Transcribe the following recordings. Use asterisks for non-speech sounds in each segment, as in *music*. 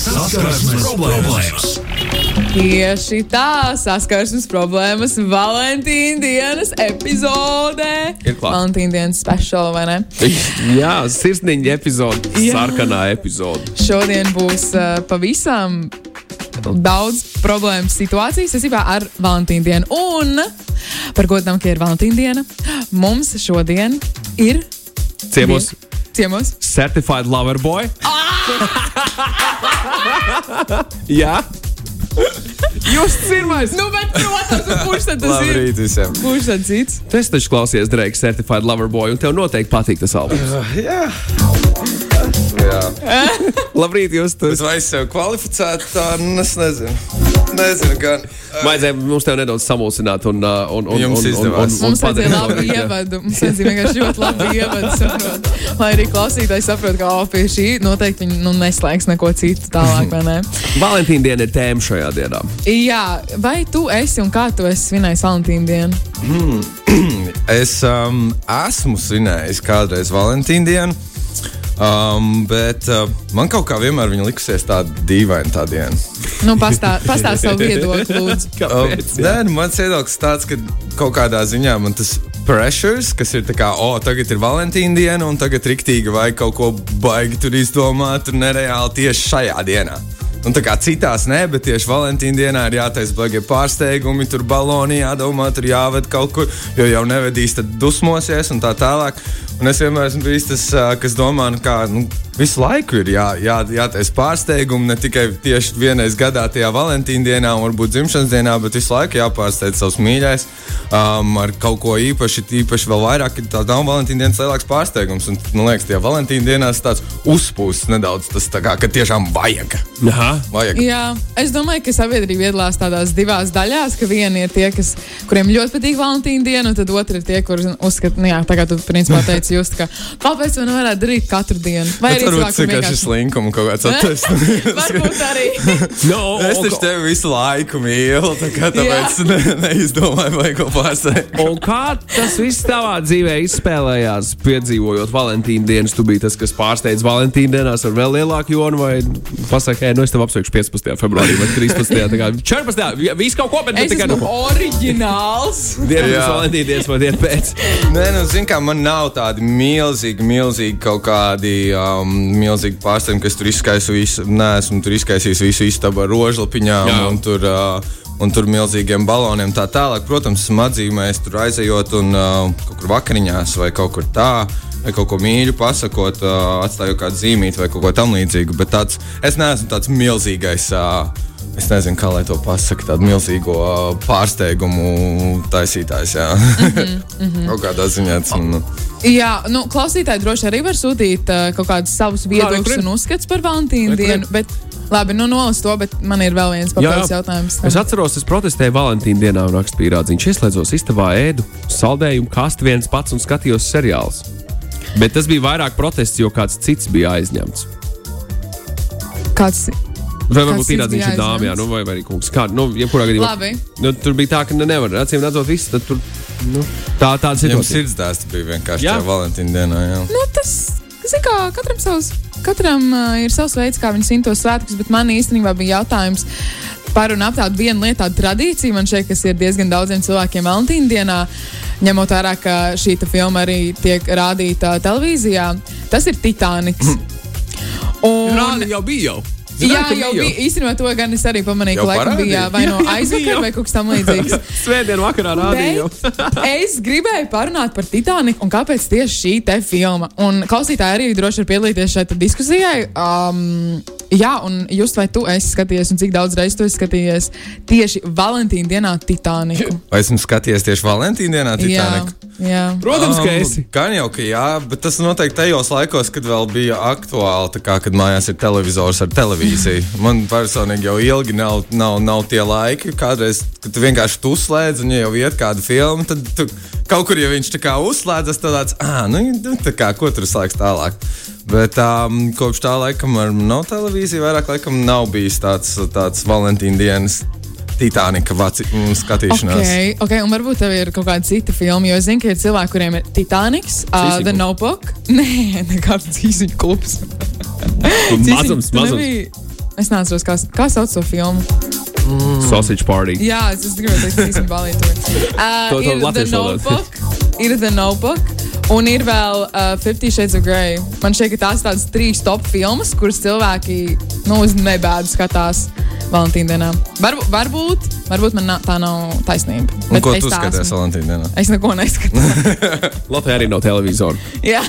Saskarsmes problēmas. Tieši tā, saskarsmes problēmas Valentīna dienas epizodē. Ir klāt. Valentīna dienas speciāla, vai ne? *laughs* Jā, sirsniņa epizode, Jā. sarkanā epizode. Šodien būs uh, pavisam daudz problēmu situācijas saistībā ar Valentīna dienu. Un par godam, ka ir Valentīna diena, mums šodien ir Ciemos ciemos. Certified Lover Boy. Jā. Jūs pirmais! Nu, bet, protams, kurš tad tas ir? Labrīt visiem! Kurš tad cits? Tu esi taču klausies Drake Certified Lover Boy, un tev noteikti patīk tas albums. Jā, Jā. *laughs* Labrīt, jūs tur! bet vai es sev kvalificētu tā, nu, es nezinu. Nezinu, gan. Vajadzēja mums te nedaudz samulsināt un, uh, un, un, Jums un, un, un, izdevās. un Mums to, *laughs* jā. ievadu. Mums vajadzēja vienkārši ļoti labu *laughs* ievadu. Lai arī klausītājs saprot, ka oh, pie šī noteikti viņi nu, neslēgs neko citu tālāk. vai ne? Valentīna diena ir tēma šajā dienā. Jā, vai tu esi un kā tu esi svinējis Valentīna dienu? *clears throat* Es um, esmu svinējis kādreiz Valentīna dienu. Um, bet uh, man kaut kā vienmēr viņa likusies tāda dīvaina tā diena. Nu, pastāst pastā savu *laughs* viedokli, lūdzu. *laughs* Um, Kāpēc? nē, nu, mans viedoklis tāds, ka kaut kādā ziņā man tas pressures, kas ir tā kā, o, tagad ir Valentīna diena, un tagad riktīgi vajag kaut ko baigi tur izdomāt, un nereāli tieši šajā dienā. Un tā kā citās nē, bet tieši Valentīna dienā ir jātaisa blagie pārsteigumi, tur baloni jādomā, tur jāved kaut kur, jo jau nevedīs, tad dusmosies un tā tālāk. Un es vienmēr esmu bijis tas, kas domā, nu, kā nu, visu laiku ir jā, jā, jātaisa pārsteigumi, ne tikai tieši vienreiz gadā, tajā Valentīna dienā, varbūt dzimšanas dienā, bet visu laiku jāpārsteidz savs mīļais um, ar kaut ko īpaši, īpaši vēl vairāk, ka tā nav Valentīna dienas lielāks pārsteigums. Un, man liekas, tajā Valentīna dienā tas tāds uzpūsts nedaudz, tas tā kā, ka tiešām vajag. Aha. Vajag. Jā, es domāju, ka sabiedrība iedalās tādās divās daļās, ka viena ir tie, kas, kuriem ļoti patīk Valentīna diena, un tad otra ir tie, kuriem uzskata, nu, jā, tā kā tu principā teici, just, ka kāpēc to nevarētu darīt katru dienu? Vai arī varbūt tas cilvēkam vienkārši ir slinkums kaut kāds attaisnojums. *laughs* Varbūt arī. *laughs* No, Es taču tevi visu laiku mīlu, tā kā tāpēc ne, neizdomāju, vai ko pārsteigt. Un kā tas viss tavā dzīvē izspēlējās, piedzīvojot Valentīna dienas? Tu biji tas, kas pārsteidz Valentīna dienās ar vēl lielāku jonu, vai pasakā, hei, nu es tev apsveikšu 15. februārī vai 13. tā kā 14. Viss kaut ko, bet Es tikai esmu nu. oriģināls. Dienu Valentīna dienas vai dienu pēc. Nē, nu, zini, kā man nav tādi milzīgi, milzīgi kaut kādi um, milzīgi pārsteigumi, kas tur izskaisa visu. Nē, esmu tur izskaisījis visu istabu ar rožlapiņām Jā. un tur. Uh, Un tur milzīgiem baloniem tā tālāk. Protams, esmu atzīmējis tur aizejot un uh, kaut kur vakariņās vai kaut kur tā. Vai kaut ko mīļu pasakot, atstājot kādu zīmīti vai kaut ko tamlīdzīgu. Bet tāds, es neesmu tāds milzīgais. Es nezinu, kā lai to pasakā. Tādu milzīgo pārsteigumu taisītājs. Jā, kaut kādā ziņā tas man. Jā, nu, klausītāji droši arī var sūtīt uh, kaut kādus savus viedokļus un uzskats par Valentīnu dienu. Bet, labi, nu, nolas to, bet man ir vēl viens papildus jautājums. Es atceros, es protestēju Valentīna dienā un rakstīju pierādziņu. Ieslēdzos istabā ēdu, saldējumu kastu viens pats un skatījos seriālus. Bet tas bija vairāk protests, jo kāds cits bija aizņemts. Kāds Vai varbūt ir tāds bija dāmas, jā, nu, vai, vai arī kungs. Kā, nu, jebkurā gadījumā. Labi. Nu, tur bija tā, ka ne, nevar, acīm redzot, viss. Tad tur, nu, tā tāda Jums situācija. sirdsdēsts bija vienkārši Jā. Valentīna dienā. Jā. Nu, tas, zin kā, katram, savs, katram uh, ir savs veids, kā viņi svin tos svētkus, bet man īstenībā bija jautājums par un ap tādu vienu lietu, tādu tradīciju, man šeit, kas ir diezgan daudziem cilvēkiem Valentīna dienā. Ņemot vērā, ka šī filma arī tiek rādīta televīzijā, tas ir Titaniks. Un, Rādi jau bija jau. Jā, Zināju, ka jau bija. Īstenībā to gan es arī pamanīju, ka laikam bija vai no aizvakar vai kaut kas tamlīdzīgs. *laughs* Svētdien vakarā rādīja. Bet *laughs* es gribēju parunāt par Titaniku un kāpēc tieši šī te filma. Un klausītāji arī droši var piedalīties šajā diskusijā. Um, jā, un jūs vai tu esi skatījies, un cik daudz reizes tu esi skatījies tieši Valentīna dienā Titaniku? Vai esmu skatījies tieši Valentīna dienā jā, Titaniku? jā. Protams, ka Um, esi. Gan jau, ka jā, bet tas noteikti tajos laikos, kad vēl bija aktuāli, tā kā, kad mājās ir televizors ar televīziju. *laughs* Man personīgi jau ilgi nav, nav, nav tie laiki, kādreiz, kad tu vienkārši tu uzslēdz, un ja jau iet kāda filma, tad tu, kaut kur, ja viņš tā kā uzslēdzas, tad tāds, ah, nu, nu, tā kā, ko tur slēgs tālāk. Bet um, kopš tā laika man nav televīzija, vairāk laikam nav bijis tāds, tāds Valentīna dienas Titanika vaci- mm, skatīšanās. Okay, okay, un varbūt tev ir kaut kāda cita filma, jo es zinu, ka ir cilvēki, kuriem ir Titaniks, uh, The. Notebook. *laughs* Nē, nekāds īsiņu klubs. Mazums, mazums. nebija- Es neatceros, kā, kā sauc to filmu. Sausage party. Jā, es, gribēju teikt, ir balīti. *laughs* Uh, ir The. Notebook, ir The Notebook. Un ir vēl uh, Fifty Shades of Grey. Man šķiet, ka tās ir tādas trīs top filmas, kuras cilvēki nu, uz nebēdu skatās Valentīna dienā. Varbūt, varbūt, varbūt man tā nav taisnība. Un Bet ko es tu skaties esmu. Valentīna dienā? Es neko neskatu. *laughs* *laughs* Latvijā arī nav televizora. Jā,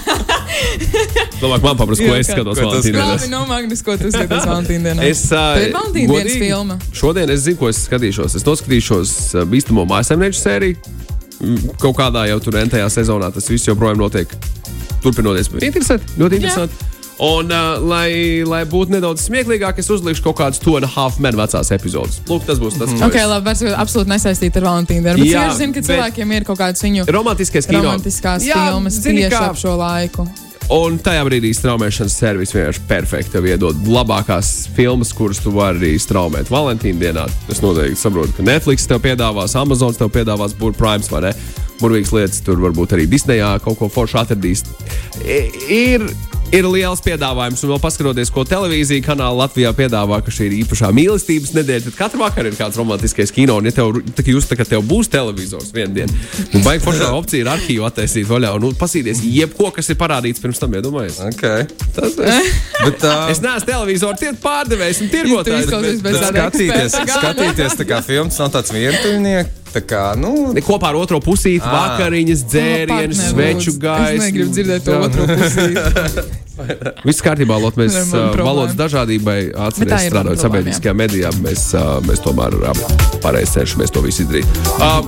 Domāju, ka man paprasti, ko es skatos Valentīna labi, dienā. no Magnus, ko tu skaties Valentīna dienā? Es, uh, ir Valentīna dienas filma. Šodien es zinu, ko es skatīšos. Es noskatīšos uh, bīstamo mājasemnieču sēriju. Mm, Kaut kādā jau tur entajā sezonā tas viss joprojām notiek. Turpinoties, interesanti, ļoti interesanti. Un, uh, lai, lai būtu nedaudz smieklīgāk, es uzlikšu kaut kādus to un a half men vecās epizodes. Lūk, tas būs tas, ko Ok, es- labi, vairs absolūti nesaistīta ar Valentīnu. Bet Jā, es zinu, ka cilvēkiem ir kaut kādas viņu romantiskās Jā, filmas zini tieši ap šo laiku. Un tajā brīdī straumēšanas servis vienkārši perfekti tev iedod labākās filmas, kuras tu vari arī straumēt Valentīna dienā. Es noteikti saprotu, ka Netflix tev piedāvās, Amazon tev piedāvās, Burbuļs vai ne. Burvīgas lietas tur varbūt arī Disneyā kaut ko foršu atradīs. Ir, ir liels piedāvājums, un vēl paskatoties, ko televīzija kanāla Latvijā piedāvā, ka šī ir īpašā mīlestības nedēļa. Tad katru vakaru ir kāds romantiskais kino, un ja tev, tā, jūs, tā, tev būs televizors vienu dienu, tad baigi foršā opcija ir arhīvu attaisīt vaļā un nu, pasīties jebko, kas ir parādīts pirms tam, iedomājieties. Okay. Tas ir. *laughs* Bet, uh, Es neesmu televizoru tie pārdevējs un tirgotājs. bet- bet tāda skatīties, skatīties tā kā filmas nav tāds vientuļnieks. Tā kā, nu, Kopā ar otro pusīti, vakariņas, dzērienu, Partneri, sveču gaisu. Es negribu dzirdēt to otru pusi. *laughs* Viss kārtībā, Lot, mēs uh, valodas dažādībai ir strādājot sabiedriskajā medijā. Mēs, uh, mēs tomēr uh, pareizi cenšamies to visu izdarīt. Uh,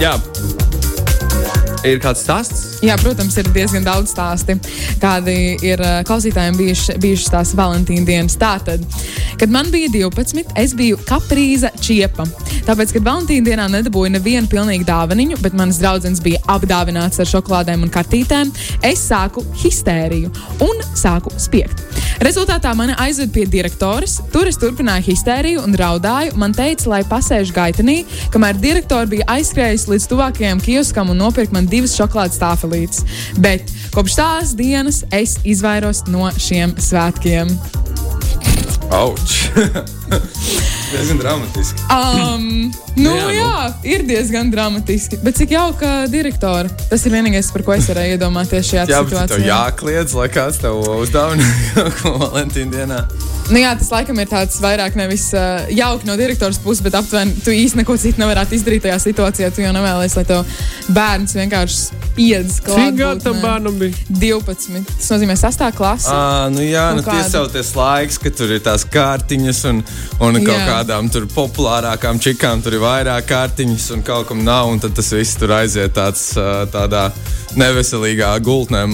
jā. Ir kāds stāsts? Jā, protams, ir diezgan daudz stāsti, kādi ir uh, klausītājiem bijuši, bijušas tās Valentīna dienas. Tātad, kad man bija 12, es biju kaprīza čiepa. Tāpēc, kad Valentīna dienā nedabūju nevienu pilnīgu dāvaniņu, bet manas draudzenes bija apdāvināts ar šokolādēm un kartītēm, es sāku histēriju un sāku spiegt. Rezultātā mani aizved pie direktores. Tur es turpināju histēriju un raudāju. Man teica, lai pasēž gaitenī, kamēr direktore bija aizskrējusi līdz tuvākajam kioskam un nopirka man divas šokolādes tāfelītes. Bet kopš tās dienas es izvairos no šiem svētkiem. auč! *laughs* *laughs* Diezgan dramatiski. Um, nu, Jā, nu. jā, ir diezgan dramatiski. Bet cik jauka direktora. Tas ir vienīgais, par ko es varēju iedomāties šajā Jā, situācijā. jākliedz, lai kāds tev uzdāvina kaut *laughs* ko Valentīna dienā. Nu, jā, tas laikam ir tāds vairāk nevis uh, jauki no direktora puses, bet aptuveni tu īsti neko citu nevarētu izdarīt tajā situācijā. Tu jau nevēlies, lai tev bērns vienkārši spiedz Cik klāt. gadu tam bērnam bija? 12. Tas nozīmē 6. klasi. À, nu jā, Nu nu, tiesauties laiks, ka tur ir tās kārtiņas, un, un kaut Jā. kādām tur populārākām čikām tur ir vairāk kārtiņas, un kaut kam nav, un tad tas viss tur aiziet tāds, tādā neveselīgā gultnē.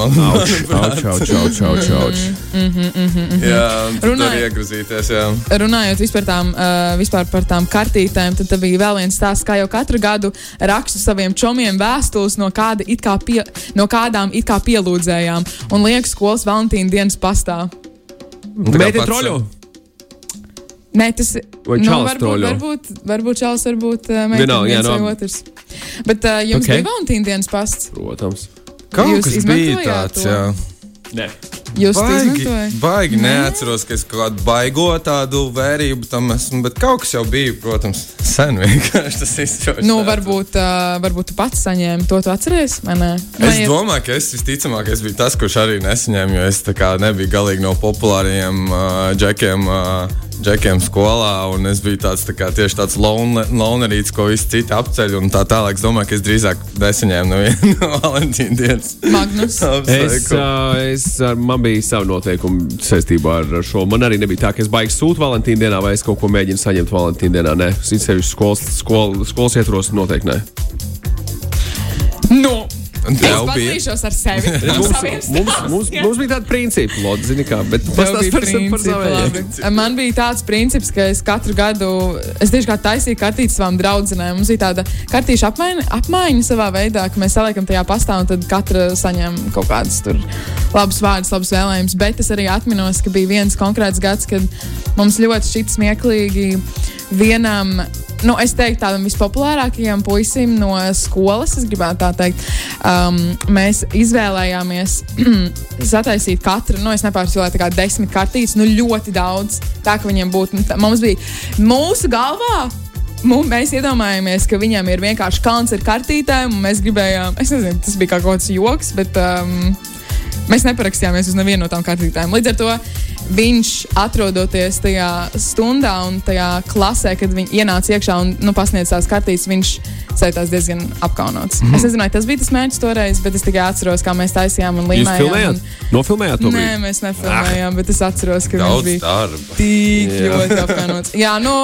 Runājot vispār, tām, uh, vispār par tām kartītēm, tad bija vēl viens stāsts, kā jau katru gadu rakstu saviem čomiem vēstules no, kāda it kā pie, no kādām it kā pielūdzējām un lieku skolas Valentīna dienas pastā. Un tā kā Meitene troļo. Nē, tas ir. Vai nu, čalis varbūt, troļo? varbūt, varbūt čalis, varbūt uh, meitene viens no- vai otrs. Bet uh, jums Ok. okay. bija Valentīna dienas pasts. Protams. Kaut Jūs kas bija tāds, to? jā. Nē. Jūs to Baigi, baigi neatceros, ka es kaut kādu baigo tādu vērību tam esmu, bet kaut kas jau bija, protams, sen vienkārši tas izšķirs. Nu, varbūt, uh, varbūt tu pats saņēmi to, tu atceries? vai nē? Es Vai- domāju, ka es visticamāk es biju tas, kurš arī nesaņēma, jo es tā kā nebiju galīgi no populāriem uh, džekiem. Uh, Džekiem skolā, un es biju tāds, tā kā, tieši tāds lonerīts, ko visi citi apceļ. un Tā tālāk, es domāju, ka es drīzāk nesaņēmu *laughs* no Valentīna dienas. Magnus. Es, uh, es, ar, man bija savi noteikumi saistībā ar šo. Man arī nebija tā, ka es baigi sūtu Valentīna dienā, vai es kaut ko mēģinu saņemt Valentīna dienā. Nē, es sevišķi skolas, skol, skolas ietvaros noteikti nē. Nu, Un es tev bija. padalīšos ar sevi. *laughs* Mums, saviem mums, mums, mums bija tāda principa, Lodze, zini kā, bet pastāst par, par labi. Man bija tāds princips, ka es katru gadu, es tieši kā taisīju kartītes savām draudzenēm. Mums bija tāda kartīša apmaiņa, apmaiņa savā veidā, ka mēs saliekam tajā pastā un tad katra saņem kaut kādus tur labus vārdus, labus vēlējumus. Bet es arī atminos, ka bija viens konkrēts gads, kad mums ļoti šķita smieklīgi vienam nu, es teiktu, tādam vispopulārākajam puisim no skolas, es gribētu tā teikt, um, mēs izvēlējāmies *clears throat* sataisīt katru, nu, es nepārspēlēju tā kā desmit kartītes, nu, ļoti daudz. Tā, ka viņiem būtu, nu, tā, mums bija mūsu galvā. Mums, mēs iedomājāmies, ka viņam ir vienkārši kalns ar kartītēm, un mēs gribējām, es nezinu, tas bija kaut kāds joks, bet um, mēs neparakstījāmies uz nevienu no tām kartītēm. Līdz ar to viņš atrodoties tajā stundā un tajā klasē, kad viņi ienāca iekšā un nu, pasniedz tās kartītes, viņš sajūtās diezgan apkaunots. Mm -hmm. Es nezinu, tas bija tas mērķis toreiz, bet es tikai atceros, kā mēs taisījām un Jūs līmējām. filmējāt? Un... Nofilmējāt to? Nē, mēs nefilmējām, bet es atceros, ka viņš Daudz bija darba. tik Jā. ļoti apkaunots. Jā, nu,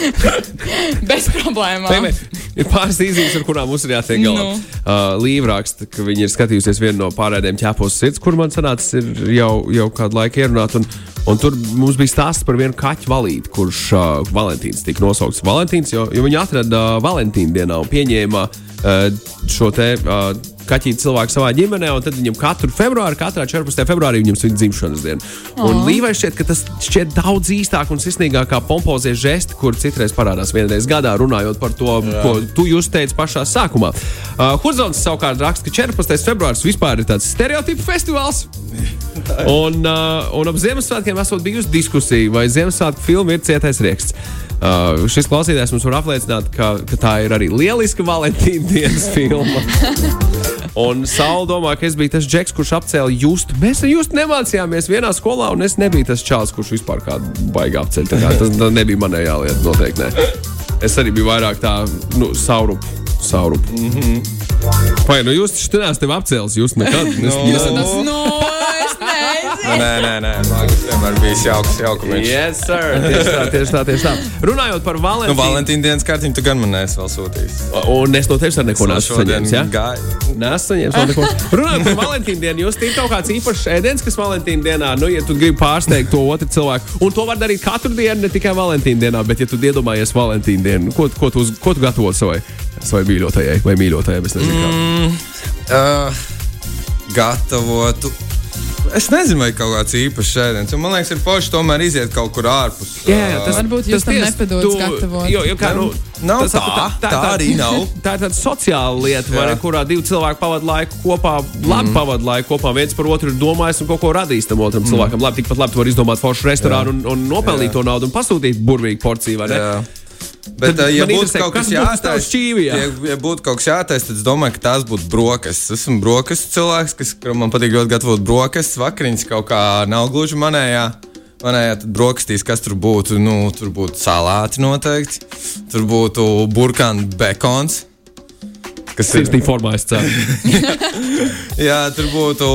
*laughs* bez problēmām. Ir pāris īzīmes, ar kurām mums ir jātiek galā. Nu. Uh, Līva raksta, ka viņi ir skatījusies vienu no pārējiem ķepos sirds, kur man sanāca ir jau, jau kādu laiku ierunāt. Un, un tur mums bija stāsts par vienu kaķu valīti, kurš uh, Valentīns tika nosaukts Valentīns, jo, jo viņi atrada uh, Valentīna dienā un pieņēma uh, šo te. Uh, Kaķīti cilvēku savā ģimenē, un tad viņam katru februāri, katrā 14. februārī viņam ir dzimšanas diena. Un Līvai šķiet, ka tas šķiet daudz īstāk un sirsnīgāk kā pompozie žesti, kur citreiz parādās vienreiz gadā, runājot par to, Jā. ko tu jūs teici pašā sākumā. Uh, Hudzons savukārt raksta, ka 14. februāris vispār ir tāds stereotipu festivāls. *laughs* Un, uh, un ap Ziemassvētkiem esot bijusi diskusija, vai Ziemassvētku filma ir cietais rieksts. Uh, šis klausītājs mums var apliecināt, ka, ka tā ir arī lieliska Valentīna dienas filma. *laughs* Un Saula domā, ka es biju tas džeks, kurš apcēla justu. Mēs ar justu nemācījāmies vienā skolā, un es nebiju tas čāls, kurš vispār kādu baigā apceļ. Tā kā *laughs* Tas nebija manējā lieta, noteikti. Ne. Es arī biju vairāk tā, nu, saurup. saurup. Mm -hmm. Vai nu jūs taču neesat apcēlis? Jūs nekad *laughs* nesat. Tas, nu, es nezinu. Nē, nē, nē, Mākslinieks vienmēr bijis jauks, jauks. Yes, sir. *laughs* Tieši tā, tieši tā, tieši tā. Runājot par Nu, Valentīnu. Valentīna dienas kārtiņu tu gan man neesi vēl sūtījis. Un es no tevis arī neko šodien saņēmis. Ja? gāju. Nesu saņēmis vēl neko. Runājot par Valentīnu dienu, jūs tīk kaut kāds īpašs ēdiens, kas Valentīna dienā, nu, ja tu gribi pārsteigt to otru cilvēku, un to var darīt katru dienu, ne tikai Valentīna dienā, bet ja tu iedomājies Valentīna dienu, ko, ko, tu, ko tu gatavo savai, savai mīļotajai vai mīļotajai, es nezinu. Mm. Uh, gatavotu. Es nezinu, vai kaut kāds īpašs ēdiens. Man liekas, ir forši tomēr iziet kaut kur ārpus. Jā, jā, tas, Varbūt jūs tam tu- gatavot. Jo, jo kā, nu, Nav tas- tā, tā arī nav. *laughs* Tā ir tāda sociāla lieta, vai kurā divi cilvēki pavadīja laiku kopā, labi mm. pavadīja laiku kopā, viens par otru ir domājis un kaut ko radījis tam otram mm. cilvēkam. Labi, tikpat labi tu vari izdomāt foršu restorānu un, un nopelnīt Jā. to naudu un pasūtīt burvīgu porciju. Bet, Tad uh, ja būtu kaut kas kas jātaisa, šķīvijā? ja, ja būtu kaut kas jātaisa, tad es domāju, ka tās būtu brokastis. Es esmu brokastis cilvēks, kas man patīk ļoti gatavot brokastis. Vakariņas kaut kā nav gluži manējā. Manējā brokastīs, kas tur būtu, nu, tur būtu salāti noteikti. Tur būtu burkāna bekons. Kas ir Sirsnīgi formāts ceru. *laughs* Jā, tur būtu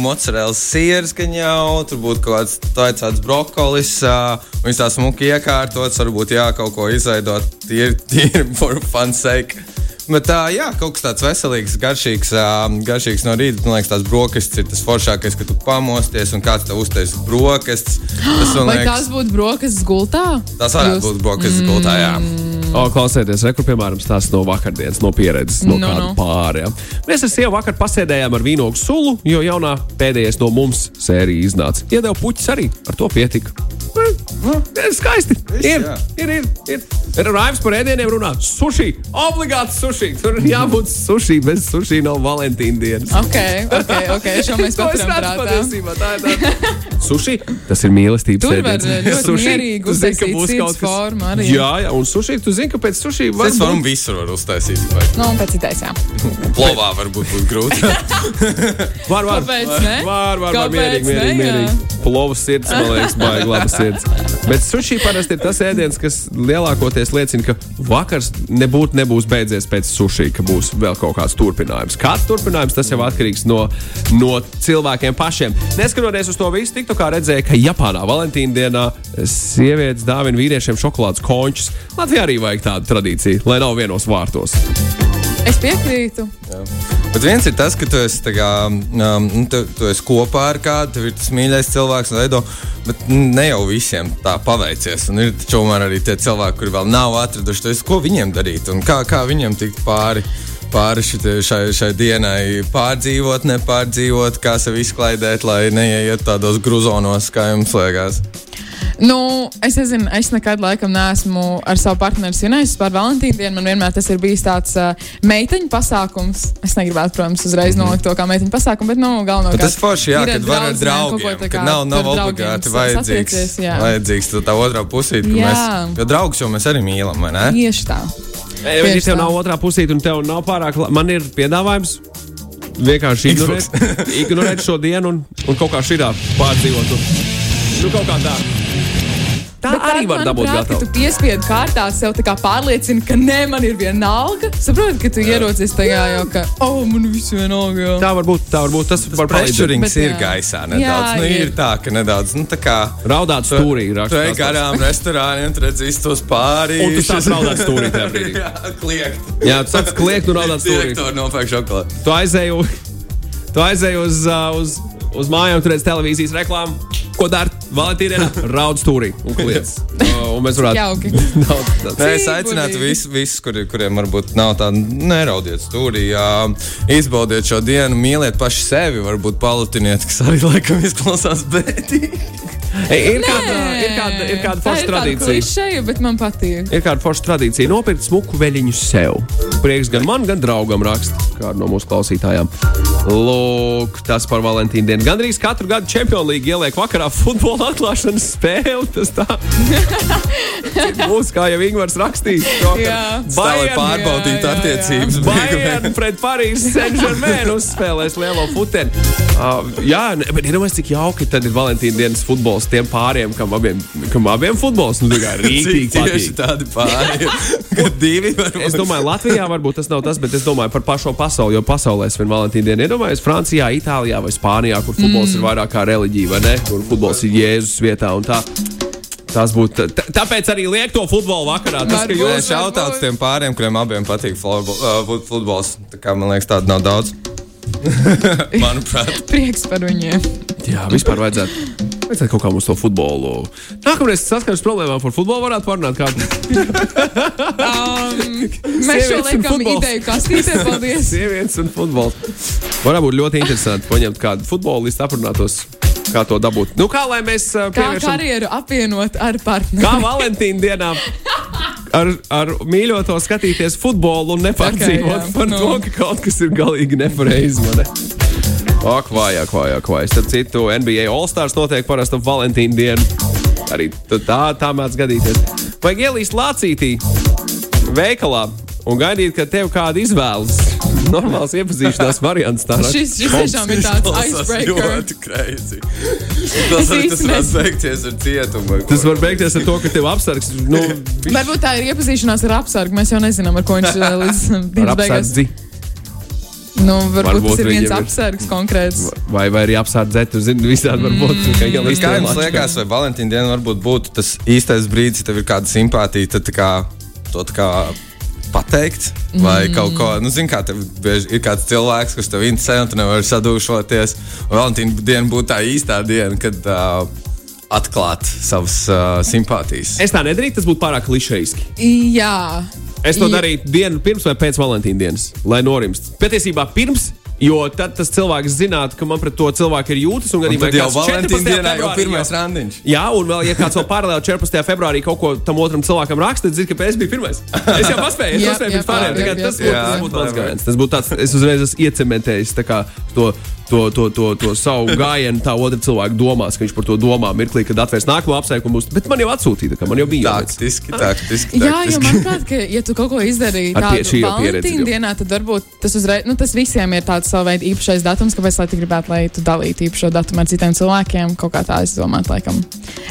mozzarella sieras, gan jau, tur būtu kaut kāds tāds brokolis, uh, un viņš tā smuki iekārtots, varbūt jā, kaut ko izveidot, tīri, tīri for fun sake. Bet tā, jā, kaut kas tāds veselīgs, garšīgs, uh, garšīgs no rīta. Man liekas, tās brokastis ir tas foršākais, kad tu pamosties un kāds tev uztaisīs brokastis. Tas, man *gasps* Vai liekas, tās būtu brokastis gultā? tas varētu Jūs- būt brokastis gultā, jā. O, klausieties, rekur, piemēram, stāsts no vakardienas, no pieredzes, no Nu, kāda nu. pārējā. Mēs ar sievu vakar pasēdējām ar vīnogu sulu, jo jaunā pēdējais no mums sērija iznāca. Iedeva puķis arī, ar to pietika. Nu, ir skaisti. Viss, Ir, ir, ir, ir. Ir raivis par ēdieniem runā. Suši, obligāti suši. Tur ir jābūt suši, bez suši nav Valentīna dienas. Ok, ok, ok. Šo mēs *laughs* paturam prātā. Tā ir tā. Suši, tas ir mīlestības Tur var ēdiens. ļoti Sushi, mierīgi tu zini, ka uztaisīt būs kaut kas- formu arī. Jā, jā, un suši, tu zini, ka pēc suši var Es būt varu visur var uztaisīt. vai Nu, un pēc citais, jā. Plovā varbūt būtu grūti. *laughs* Var, var. Kāpēc ne? Var, var, var Kāpēc mierīgi, ne, mierīgi, jā? mierīgi. Plovas sirds, man liekas, baigi laba sirds. Bet suši parasti ir tas ēdiens, kas lielākoties liecina, ka vakars nebūtu nebūs beidzies pēc suši, ka būs vēl kaut kāds turpinājums. Kāds turpinājums, tas jau atkarīgs no, no cilvēkiem pašiem. Neskatoties uz to visu, tiktu kā redzēja, ka Japānā Valentīna dienā sievietes dāvina vīriešiem šokolādes končus. Latvijā arī vajag tādu tradīciju, lai nav vienos vārtos. Es piekrītu. Bet viens ir tas, ka tu esi, kā, um, nu, tu, tu esi kopā ar kādu, tev ir tas mīļākais cilvēks, un veido, bet ne jau visiem tā paveicies. Un ir tomēr arī tie cilvēki, kuri vēl nav atraduši to, ko viņiem darīt un kā, kā viņiem tikt pāri. Pāri šai, šai dienai pārdzīvot, nepārdzīvot, kā sevi izklaidēt, lai neieiet tādos gruzonos, kā jums liekas. Nu, es nezinu, es nekad laikam neesmu ar savu partneri svinējis par Valentīnu dienu. Man vienmēr tas ir bijis tāds uh, meiteņu pasākums. Es negribētu, protams, uzreiz nolikt to kā meiteņu pasākumu, bet, nu, galvenokārt. Bet tas forši, jā, kad var ar draugiem, ko kā nav, nav obligāti vajadzīgs, vajadzīgs tā, tā otrā pusīte, ka Jā. mēs, jo draugus jau mēs arī mīlam, vai ne? Tieši tā. Ja ja tev tā. nav otrā pusīte un tev nav pārāk, la- man ir piedāvājums. Vienkārši ignorēt, ignorēt šo dienu un, un kaut kā šitā pārdzīvot. Nu, nu, kaut kā tā. Tā Bet arī var dabūt gatavu. Tu piespiedu kārtā sev tā kā pārliecini, ka nē, man ir vienalga. Saproti, ka tu ierocies tajā jau, ka, oh, man viss vienalga. Jā. Tā var būt, tā var būt. Tas. Prečurings Bet, ir jā. gaisā nedaudz. Jā, nu, ir ir. tā, ka nedaudz, nu, tā kā. Raudāt stūrī. Tu ej tas garām restorāniem, tu redzi visus tos pārī. Un tu sāc raudāt stūrī tajā *laughs* brīdī. Jā, kliegt. Jā, tu sāc kliegt un raudāt stūrī. Direktori nopērk šokolādi. Tu aizēji, tu aizēji uz, uh, uz, uz mājām, tur redz televīzijas reklāmu. Ko dara Valentīna? Raud stūrī un kliedz. Un mēs varētu. Jauki. Daudz, daudz. Nē, es aicinātu visus, visus kuri, kuriem varbūt nav tāda, neraudiet stūrī, jā, izbaudiet šo dienu, mīliet paši sevi, varbūt palutiniet, kas arī laikam izklausās bētīgi. Ir, kāda, ir kāda, ir kāda forša tradīcija. klišeja, bet man patīk. Ir kāda forša tradīcija nopirkt smuku veļiņu sev. Prieks gan man, gan draugam raksta kāda no mūsu klausītājām. Lūk, tas par Valentīnu dienu. Gan arī katru gadu Champions League ieliek vakarā futbola atklāšanas spēli. Tas tā būs, kā jau Ingūns jā, jā, jā. attiecības. Bayern pret Parīzes Saint-Germain uzspēlēs lielo futeni. Uh, jā, bet iedomājieties, cik jauki tad ir Valentīna dienas futbols tiem pāriem, kam abiem, kam abiem futbols nu, kā *laughs* rīktīgi tieši tādi pāri. *laughs* Divi var Es domāju, Latvijā varbūt tas nav tas, bet es domāju par pašu pasauli. Jo pasaulē svin Valentīna dienu. Iedomājieties, Francijā, Itālijā vai Spānijā, kur futbols mm. ir vairāk kā reliģija, vai ne? Kur futbols ir Jēzus vietā un tā. Tas būtu. tā- Tāpēc arī liek to futbolu vakarā. Tas, ka Varbūt. jūs Nē, šautauts tiem pāriem, kuriem abiem patīk uh, futbols. Tā kā man liekas, tāda nav daudz. *laughs* Manuprāt, Prieks par viņiem. Jā, vispār vajadzētu. Vajadzētu kaut kā mums to futbolu. Nākamreiz saskaras problēmām par futbolu varētu parunāt kādu. Um, *laughs* mēs šo liekam ideju kastītē. Paldies! *laughs* Sievietes un futbols. Varētu būt ļoti interesanti paņemt kādu futbolistu, aprunātos, kā to dabūt. Nu, kā lai mēs uh, Kā pievēršam karjeru apvienot ar partneri? Kā Valentīna dienā ar, ar mīļoto skatīties futbolu un nepārdzīvot Ok, okay, jā, par nu. to, ka kaut kas ir galīgi nepareizi. man ne? Ak, vājāk, vājāk, vājāk. Starp citu, NBA All-Stars notiek parasti Valentīna dienu. Arī tā, tā mēdz gadīties. Vajag ielīst lācītī veikalā un gaidīt, ka tev kāda izvēlas. Normāls iepazīšanās variants. Tā Šis, šis tiešām ir tāds icebreaker. ļoti crazy. *laughs* Tas, tas īsti varētu nezinu. beigties ar cietumu. Tas var beigties ar to, ka tev apsargs nu, *laughs* Varbūt tā ir iepazīšanās ar apsargu. Mēs jau nezinām, ar ko viņš *laughs* eh, līdz dienas beigās. Nu, varbūt, Varbūt tas ir viens apsargs konkrēts. Vai, vai arī apsardzēt, tu zini, visādi var būt. Mm. Kā jau Bet Kā jums liekas, vai Valentīna diena varbūt būtu tas īstais brīdis, ja tev ir kāda simpātija, tad tā kā, to tā kā pateikt, vai mm. kaut ko, nu, zini, kā tev ir kāds cilvēks, kas tev interesē, un tu nevari sadūšoties. Un Valentīna diena būtu tā īstā diena, kad uh, atklāt savas uh, simpātijas. Es tā nedarītu, tas būtu pārāk klišejiski. Jā. Es to darītu dienu pirms vai pēc Valentīna dienas, lai norimst. Patiesībā pirms. Jo tad tas cilvēks zinātu, ka man pret to cilvēku ir jūtas. Un, Un gadījumā, tad jau Valentīna 14. dienā jau pirmais randiņš. Jā, un vēl, ja kāds vēl paralēli 14. februārī kaut ko tam otram cilvēkam raksta, tad zina, ka es biju pirmais. Es jau paspēju, es paspēju jā, pirms pārējiem. jā, Tagad jā, Tas būtu- Jā, tas būtu mans gājiens. Tas būtu tāds, es uzreiz esmu iecementējis tā kā to. To, to, to, to savu gājienu, tā otra cilvēka domās, ka viņš par to domā mirklī, kad atvērs nākamo apsveikumu. būs- Bet man jau atsūtīja, ka man jau bija. Taktiski, taktiski. Jā, jo manuprāt, ka, ja tu kaut ko izdarīji Valentīna dienā, tad varbūt tas uzreiz, nu, tas visiem ir tāds savu veidu īpašais datums, kāpēc lai tu gribētu, lai tu dalītu īpašo datumu ar citiem cilvēkiem. Kaut kā tā es domāju, laikam.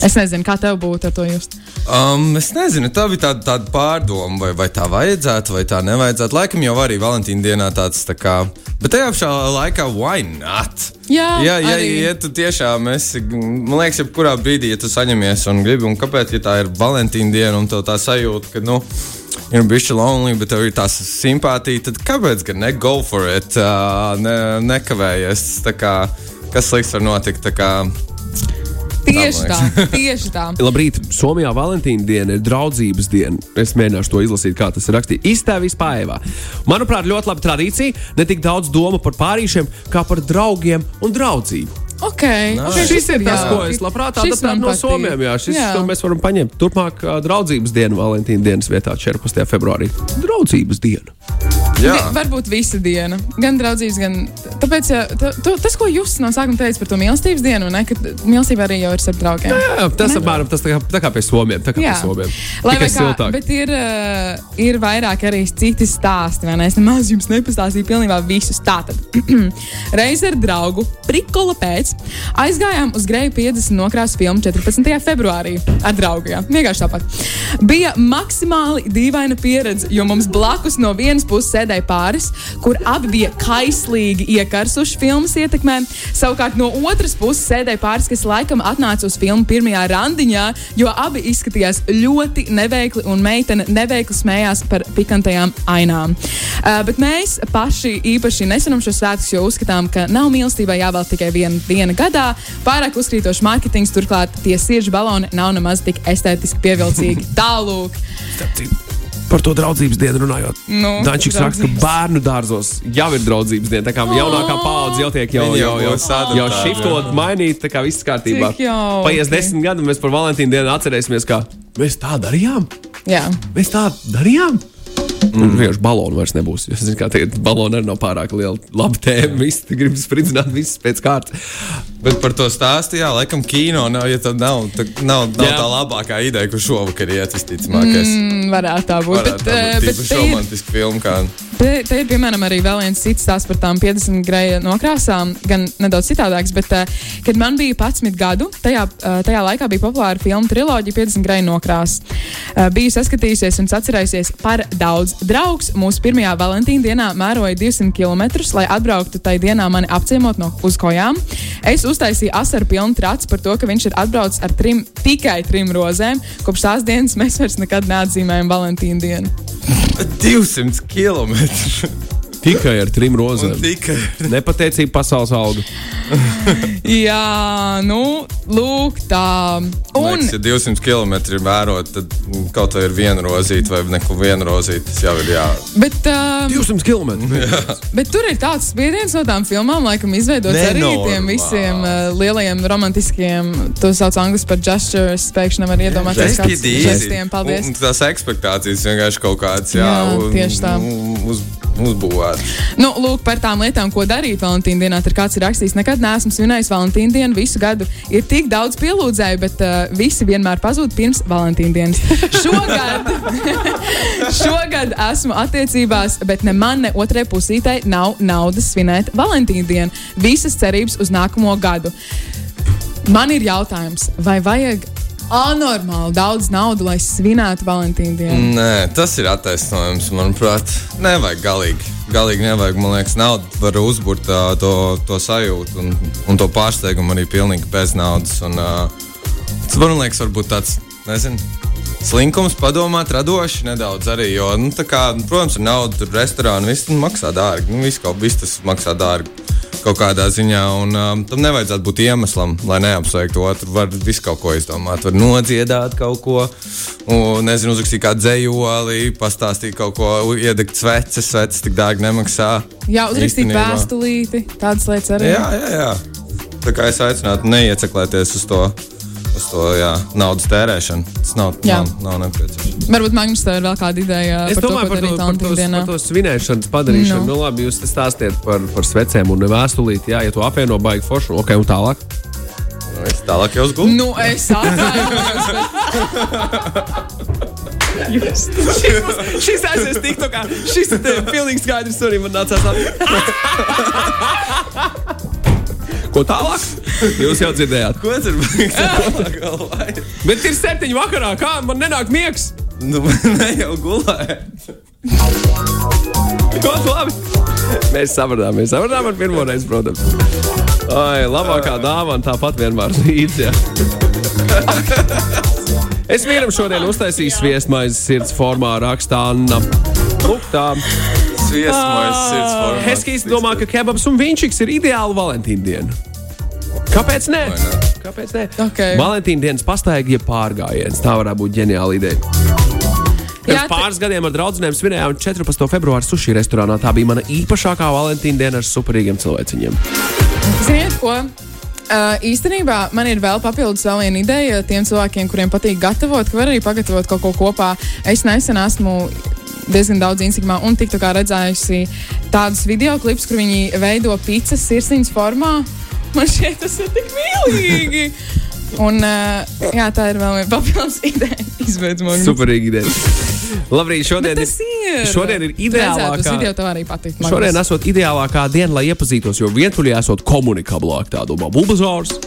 Es nezinu, kā tev būtu ar to just. Um, es nezinu, tā bija tāda, tāda pārdoma, vai, vai tā vajadzētu, vai tā nevajadzētu. Laikam jau arī Valentīna dienā tāds tā kā. Bet tajā pašā laikā, why not? Jā, jā, ja, arī. ja tu tiešām esi, man liekas, jebkurā brīdī, ja tu saņemies un gribi, un kāpēc, ja tā ir Valentīna diena un tev tā sajūta, ka, nu, ir bijusi lonely, bet tev ir tā simpātija, tad kāpēc gan ne go for it, uh, ne, nekavējies, tā kā, kas slikts var notikt, tā kā, Tieši Tā, tieši tā. *laughs* Labrīt, Somijā Valentīna diena ir draudzības diena. Es mēģināšu to izlasīt, kā tas ir rakstīts. Iztēvis pāēvā. Manuprāt, ļoti laba tradīcija. Ne tik daudz doma par pārīšiem, kā par draugiem un draudzību. Ok, okay Šis ir tas, jā. ko es labprāt man no. Somijām. Jā, šis Jā. to mēs varam paņemt. Turpmāk, draudzības diena, Valentīna dienas vietā, 14. februārī. Draudzības diena. Jā, Vi- Varbūt visa diena. Gan draudzības, gan. Tāpēc, ja, tu, tu, tas, ko jūs no sākuma teicāt par to mīlestības dienu, ne, ka mīlestība arī jau ir starp draugiem. Jā, tas apmēram tas tā kā, tā kā pie somiem. Tā kā Jā. pie somiem. Lai Tikai kā, siltāk. bet ir, uh, ir vairāk arī citi stāsti. ne? Es nemaz jums nepastāstīju pilnībā visus. Tātad, *clears throat* reiz ar draugu, prikola pēc, aizgājām uz Greju 50 nokrāsu filmu 14. februārī ar draugu. Jā. Vienkārši tāpat. Bija maksimāli dīvaina pieredze, jo mums blakus no vienas puses sēdēja pāris, kur abi bija kaislīgi iekarsuši filmas ietekmē. Savukārt no otras puses sēdēja pāris, kas laikam atnāca uz filmu pirmajā randiņā, jo abi izskatījās ļoti neveikli un meitene neveikli smējās par pikantajām ainām. Uh, bet mēs paši īpaši nesenam šo svētkus, jo uzskatām, ka nav mīlestībai jāvēl tikai viena diena gadā. Pārāk uzkrītošs mārketings, turklāt tie sirdžu baloni nav nemaz tik estētiski pievilcīgi. *laughs* Tālūk. Par to draudzības dienu runājot. Nu, Dančiks raksta, ka bērnu dārzos jau ir draudzības diena. Tā kā jaunākā paudze jau tiek jau, jau, jau adaptēti, jau šiftot, mainīt, tā kā viss kārtībā. Paies desmit gadi, un mēs par Valentīnu dienu atcerēsimies, kā mēs tā darījām. Jā. Mēs tā darījām. Mm. Vienkārši balonu vairs nebūs. Es zinu, ka tagad baloni arī nav pārāk liela. Labi, tēma. Visi grib spridzināt, viss pēc kārtas. Bet par to stāstu, jā, laikam, kino nav, ja tad nav, tā, nav, nav Jā. tā labākā ideja, kur šovakar iet visticamākais. Mm, varētu tā būt. Varētu Bet, tā eh, būt bet tīpaši te ir- romantiska filma. Kā... Te, te ir piemēram arī vēl viens cits stāsts par tām 50 greja nokrāsām, gan nedaudz citādāks. Bet, uh, kad man bija 11 gadu, tajā, uh, tajā laikā bija populāra filmu triloģija 50 greja nokrāsas. Biju saskatījusies un atcerējusies par daudz. Draugs mūsu pirmajā Valentīna dienā mēroja 200 km, lai atbrauktu tajā dienā mani apciemot no uz kojām. Es uztaisīju asaru pilnu traci par to, ka viņš ir atbraucis ar trim, tikai trim rozēm. Kopš tās dienas mēs vairs nekad neatzīmējam Valentīna dienu. *laughs* 200 km. Tikai ar trim rozēm. Tikai. Nepateicība pasaules alga. *laughs* Jā, nu, lūk, tā. Un, Un, ja 200 km ir vērot, tad kaut vai ir viena rozīte vai neko viena rozīte, tas jau ir jā. bet, uh, 200 km. bet tur ir tāds spiediens no tām filmām, laikam, izveidots arī Nenormāli. tiem visiem uh, lielajiem romantiskiem, to sauc angļuiski par gestures. Pēkšņi nevar iedomāties, kāds it easy. žestiem. Paldies! Un, un tās ekspektācijas vienkārši kaut kādas, jā, Jā, un- tieši tā. un Uz, uzbūvēt. Nu, lūk, par tām lietām, ko darīt Valentīna dienā. Tur kāds ir rakstījis, nekad neesmu svinējis Valentīna dienu visu gadu. Ir tik daudz pielūdzēju, bet uh, visi vienmēr pazūd pirms Valentīna dienas. *laughs* Šogad, *laughs* šogad esmu attiecībās, bet ne man, ne otrai pusītei nav naudas svinēt Valentīna dienu. Visas cerības uz nākamo gadu. Man ir jautājums, vai vajag anormāli daudz naudas, lai svinētu Valentīna dienu? Nē, tas ir attaisnojums, manuprāt. Nevajag galīgi. Galīgi nevajag, man liekas, nauda var uzbūrt uh, to, to sajūtu un, un to pārsteigumu arī pilnīgi bez naudas. Un, uh, tas man liekas, varbūt tāds, nezinu. Slinkums padomāt, radoši nedaudz arī. Jo, nu, kā, protams, ar naudu tur restorānu viss nu, maksā dārgi. Nu, viss, kaut, viss tas maksā dārgi kaut kādā ziņā. Un, um, tam nevajadzētu būt iemeslam, lai neapsveiktu otru. Var visu kaut ko izdomāt, var nodziedāt kaut ko, un, nezinu, uzrakstīt kādu dzējoli, pastāstīt kaut ko, iedegt sveces, sveces tik dārgi nemaksā. Jā, uzrakstīt vēstulīti, tādas lietas arī. Jā, jā, jā. Tā kā es aicinātu neieceklēties uz to. Uz to jā, naudas tērēšanu. Tas nav, nav, nav nepieciešams. Varbūt Magnus tev ir vēl kāda ideja Es par to, domāju ko par to, par, to, Valentīna dienā. par to svinēšanas padarīšanu. Nu. Nu, labi, jūs stāstiet par, par svecēm un vēstulīti. Jā, ja tu apvieno baigi foršu, ok, un tālāk. Nu, es tālāk jau uz gultu. Nu, es atvainojos, bet *laughs* šis, šis aizies tik tā kā šis ir pilnīgi skaidrs. Arī man nācās. *laughs* Ko tālāk? Jūs jau dzirdējāt. Ko tur bija? Bet ir septiņi vakarā, kā man nenāk miegs. nu, *laughs* ne jau gulēt. Ļoti labi. Mēs sapratām, mēs sapratām ar pirmo reizi, protams. Ai, labākā dāvana tāpat vienmēr līdzi. jā. Es vīram šodien uztaisīju sviestmaizes sirds formā, rakstā Anna. Lūk, tā. Sviestmajas sirds formā. Heskijs domā, ka kebabs un viņš ir ideāli Valentīna diena. Kāpēc ne? Vai ne? Kāpēc ne? Ok. Valentīna dienas pastaigā pārgājiens. Tā varētu būt ģeniāla ideja. Pirms pāris gadiem ar draugiem svinējām 14. februāra sushi restorānā. Tā bija mana īpašākā Valentīna diena ar superīgiem cilvēciņiem. ziniet, ko? Uh, īstenībā man ir vēl papildus vēl viena ideja tiem cilvēkiem, kuriem patīk gatavot, ka var arī pagatavot kaut ko kopā. Es nesen esmu diezgan daudz Instagramā un TikTokā redzējusi tādus video klipus, kur viņi veido pizzas sirsniņas formā. Man šķiet, tas ir tik mīlīgi. Un, uh, jā, tā ir vēl viena papildus ideja. Izveidojot, Superīga ideja. Labrīt, šodien Tas ir. šodien ir ideālākā. man Šodien esot ideālākā diena, lai iepazītos, jo vientuļā esot komunikablāk tādu bulbazors.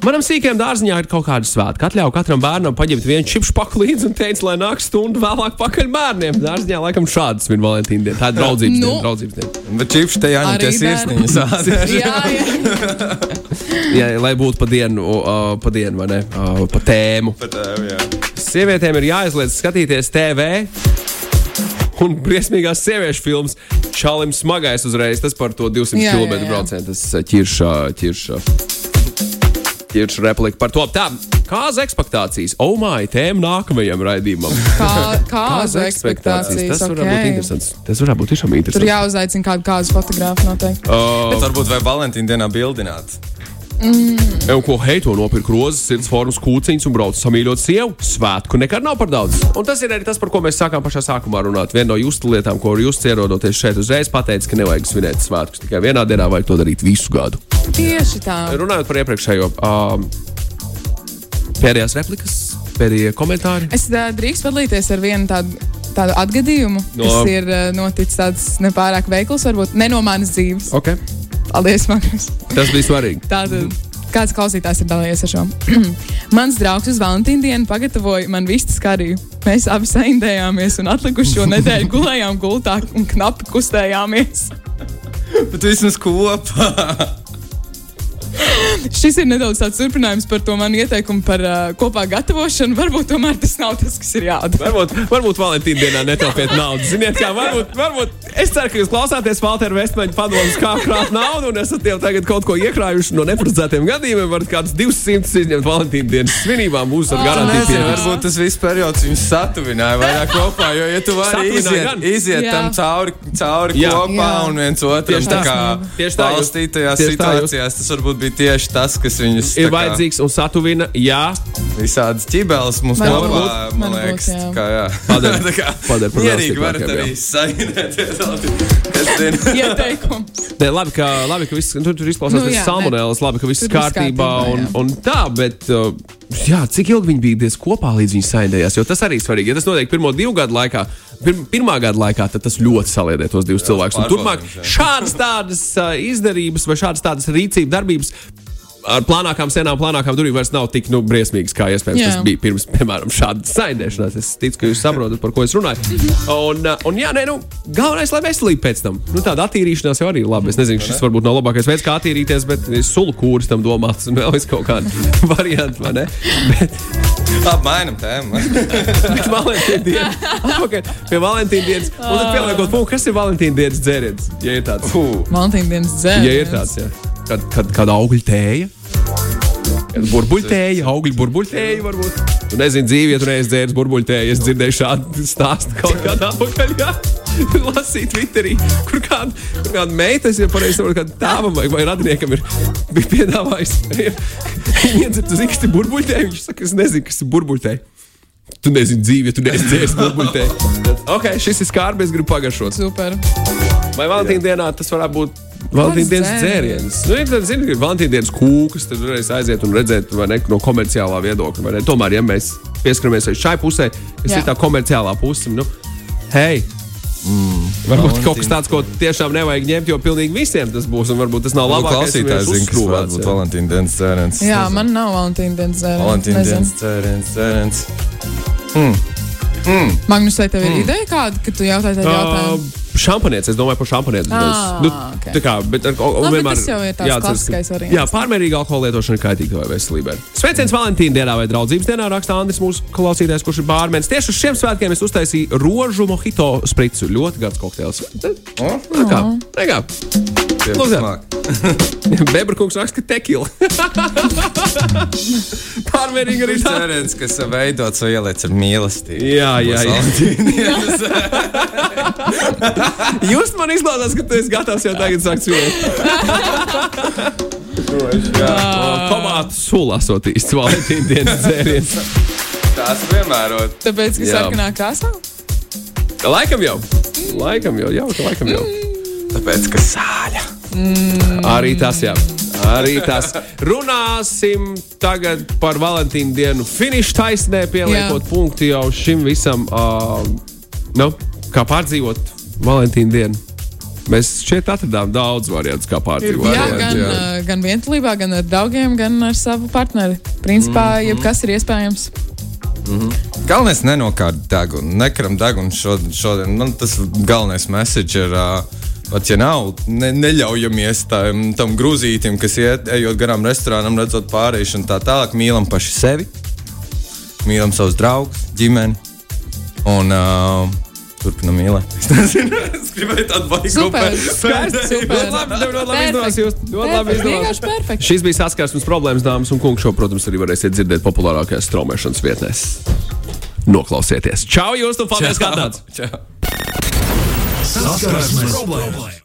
Manam sīkajam dārziņā ir kaut kāda svētka. Atļauju katram bērnam paņemt vienu čipšu paku līdzi un teikt, lai nāk stundu vēlāk pakaļ bērniem. Dārziņā laikam šādas ir Valentīna diena. Tā ir draudzības Nu. diena. Draudzības diena. Bet čipš te jāņem Arī tie sirsniņas ādēši. Jā, jā. *laughs* Jā, lai būtu pa dienu, uh, pa dienu vai ne? Uh, pa tēmu. Bet, uh, jā. Sievietēm ir jāizliedz skatīties TV. Un briesmīgās sieviešu filmas Čalim smagais uzreiz. Tas par to 200 Jā, jā, km braucienu. Tas uh, ķirša, ķirša replika par to. Tā, kāza ekspektācijas. Oh, my, tēma nākamajam raidījumam. *laughs* Kā, kāzu ekspektācijas. Tas varētu būt Okay. interesants. Tas varētu būt tiešām Tur interesants. jāuzaicina kādu kāzu fotografu noteikti. Uh, Bet varbūt vai Valentīna dienā bildināt. Jau ko heito nopirkt rozes, sirds formas kūciņas un brauc samīļot sievu. Svētku nekad nav par daudz. Un tas ir arī tas, par ko mēs sākām pašā sākumā runāt. Viena no jūsu lietām, ko jūs ierodoties šeit uzreiz, pateica, ka nevajag svinēt svētkus tikai vienā dienā, vajag to darīt visu gadu. Tieši tā. Runājot par iepriekšējo, um, pēdējās replikas, pēdējie komentāri. Es uh, drīkst padalīties ar vienu tādu. Tādu atgadījumu, No- kas ir noticis tāds nepārāk veikls, varbūt ne no manas dzīves. Okay. Paldies, Magnus! Tas bija svarīgi. *laughs* Tātad, kāds klausītājs ir dalījies ar šo? *clears throat* Mans draugs uz Valentīna dienu pagatavoja man vistas kariju. Mēs abi saindējāmies un atlikušo nedēļu *laughs* gulējām gultā un knapi kustējāmies. Bet vismaz kopā. Šis ir nedaudz tāds turpinājums par to manu ieteikumu par uh, kopā gatavošanu. Varbūt tomēr tas nav tas, kas ir jādara. Varbūt, varbūt Valentīna dienā netaupiet naudu. Ziniet, kā varbūt, varbūt es ceru, ka jūs klausāties Falteru Vestmeņa padomus, kā krāt naudu, un esat jau tagad kaut ko iekrājuši no neparedzētiem gadījumiem. Varat kādus 200 izņemt Valentīna dienas svinībām, būs ar garantiju varbūt tas viss periods viņus satuvināja vairāk kopā, jo, ja tu vari iziet, gan. iziet Jā. tam cauri, cauri Jā. kopā Jā. un viens otram Tieši tā tā. kā Tieši tā, jūs- tieši tā, situācijās, tas varbūt bija tieši tas, kas viņus Ir tā kā vajadzīgs un satuvina, jā, visādas ķibeles mums Man kopā, varbūt- man man liekas, būs, jā. kā jā. Padara- *laughs* Tā kā padara par Mierīgi varat arī sainēties. *laughs* Ieteikums. Nē, labi, ka, labi, ka viss tur, tur izklausās Nu, pēc jā, salmonēlas, labi, ka viss kārtībā kārtībā, un, un tā, bet uh, jā, cik ilgi viņi bija kopā līdz viņi saindējās, jo tas arī ir svarīgi. Ja tas notiek pirmo divu gadu laikā, pir, pirmā gada laikā, tad tas ļoti saliedē tos divus cilvēkus. Turpmāk šādas tādas izdarības vai šādas tādas rīcība darbības. Ar plānākām senām, plānākām durvīm vairs nav tik nu, briesmīgas, kā iespējams Jā. tas bija pirms, piemēram, šādas saindēšanās. Es ticu, ka jūs saprotat, par ko es runāju. Un, uh, un jā, nē, nu, galvenais, lai veselība pēc tam. Nu, tāda attīrīšanās jau arī ir labi. Es nezinu, šis varbūt nav labākais veids, kā attīrīties, bet sulu kūris tam domāts un vēl kaut kāda *laughs* varianta, vai ne? Bet, Apmainam tēmu. *laughs* bet Valentīna diena, atpakaļ pie Valentīna dienas. Un tad pieliekot punktu, kas ir Valentīna dienas dzēriens, ja ir tāds. Valentīna dienas dzēriens. Ja ir tāds, jā. Kad, kad, kad augļu tēja. Kad Burbuļtēja, augļu burbuļtēja varbūt. Tu nezini, dzīvi, ja tu neesi dzēris burbuļtēju. Es dzirdēju šādu stāstu kaut kādā apakaļ. Jā. *laughs* Lasīt Twitterī, kur kāda, kur kāda meita, jau pareizi saprotu, kāda tēvam vai, vai radiniekam ir bija piedāvājis. *laughs* Viņa iedzert uz īksti burbuļtēju. Viņš saka, es nezinu, kas ir burbuļtēja. Tu nezini dzīvi, ja tu neesi dzēris burbuļtēju. *laughs* Ok, šis ir skārbi, es gribu pagaršot. Super. Vai Valentīna dienā tas varētu būt Valentīna dienas dzēriens? Nu, ir zini, ka ir Valentīna dienas kūkas, tad varēs aiziet un redzēt, vai ne, no komerciālā viedokļa. vai ne. Tomēr, ja mēs pieskaramies šai pusē, kas Jā. ir tā komerciālā puse, nu, hei! Mm, varbūt kaut kas tāds, ko tiešām nevajag ņemt, jo pilnīgi visiem tas būs. Un varbūt tas nav labākais. ja Klausītājs zina, kas varētu būt jā. Valentīna dienas cēliens. Jā, man nav Valentīna dienas dzēriens. Valentīna dienas cēliens, cēliens. Magnus, vai tev ir ideja kāda, ka tu jautāji tādu jautājumu? Uh, šampanietis, es domāju par šampanietis. Ah, nu, ok. tā kā, bet, ar, un, Labi, vienmēr tas jau ir tāds klasiskais variants. Jā, pārmērīga alkohola lietošana ir kaitīga veselībai. Sveiciens Valentīna dienā vai draudzības dienā raksta Andris, mūsu klausītājs, kurš ir bārmenis. Tieši uz šiem svētkiem es uztaisīju rožu mohito spricu. Ļoti garš kokteils. O? Tā kā, tā kā. *laughs* Bebrkungs raksta, ka tekila. *laughs* Pārmērīgi arī tā. Cēliens, kas veidots vai ieliec ar mīlestību. Jā, jā, jā. Jūs *laughs* man izklausās, ka tu esi gatavs jau tagad sākt svinēt. Tomātu sula esot īsts Valentīna dienas dzēriens. Tās vienmēr ir. Tāpēc, ka sarkanā krāsā. Laikam jau. Laikam jau, jau, laikam jau. Tāpēc, ka sāļa. Arī tas, jā. Arī tas. Runāsim tagad par Valentīnu dienu. Finiša taisnē pieliekot Jā. punktu jau šim visam. Uh, nu, kā pārdzīvot Valentīna dienu. Mēs šeit atradām daudz variantu, kā pārdzīvot. Jā, Valentīnu gan, uh, gan vientulībā, gan ar draugiem, gan ar savu partneri. Principā, Mhm. jebkas ir iespējams. Galvenais nenokārt degunu, nekaram degunu šodien. šodien. Man tas galvenais message ir. Uh, Pat ja nav, ne, neļaujamies tam, tam grūzītim, kas iet, ejot garām restorānam, redzot pārējais un tā tālāk. Mīlam paši sevi, mīlam savus draugus, ģimeni un uh, turpinam mīlēt. *laughs* Es nezinu, es gribēju tādu baigtu Super, Skaisti, super. *laughs* Ļoti labi, ļoti labi izdevās. jūs- Ļoti labi Perfekt, izdevās. vienkārši perfekti. Šis bija saskarsmes problēmas, dāmas un kungi. Šo, protams, arī varēsiet dzirdēt populārākajās straumēšanas vietnēs. Noklausieties! Čau, jūs un paldies, kā tāds! Čau. Saskarsmes problēmas.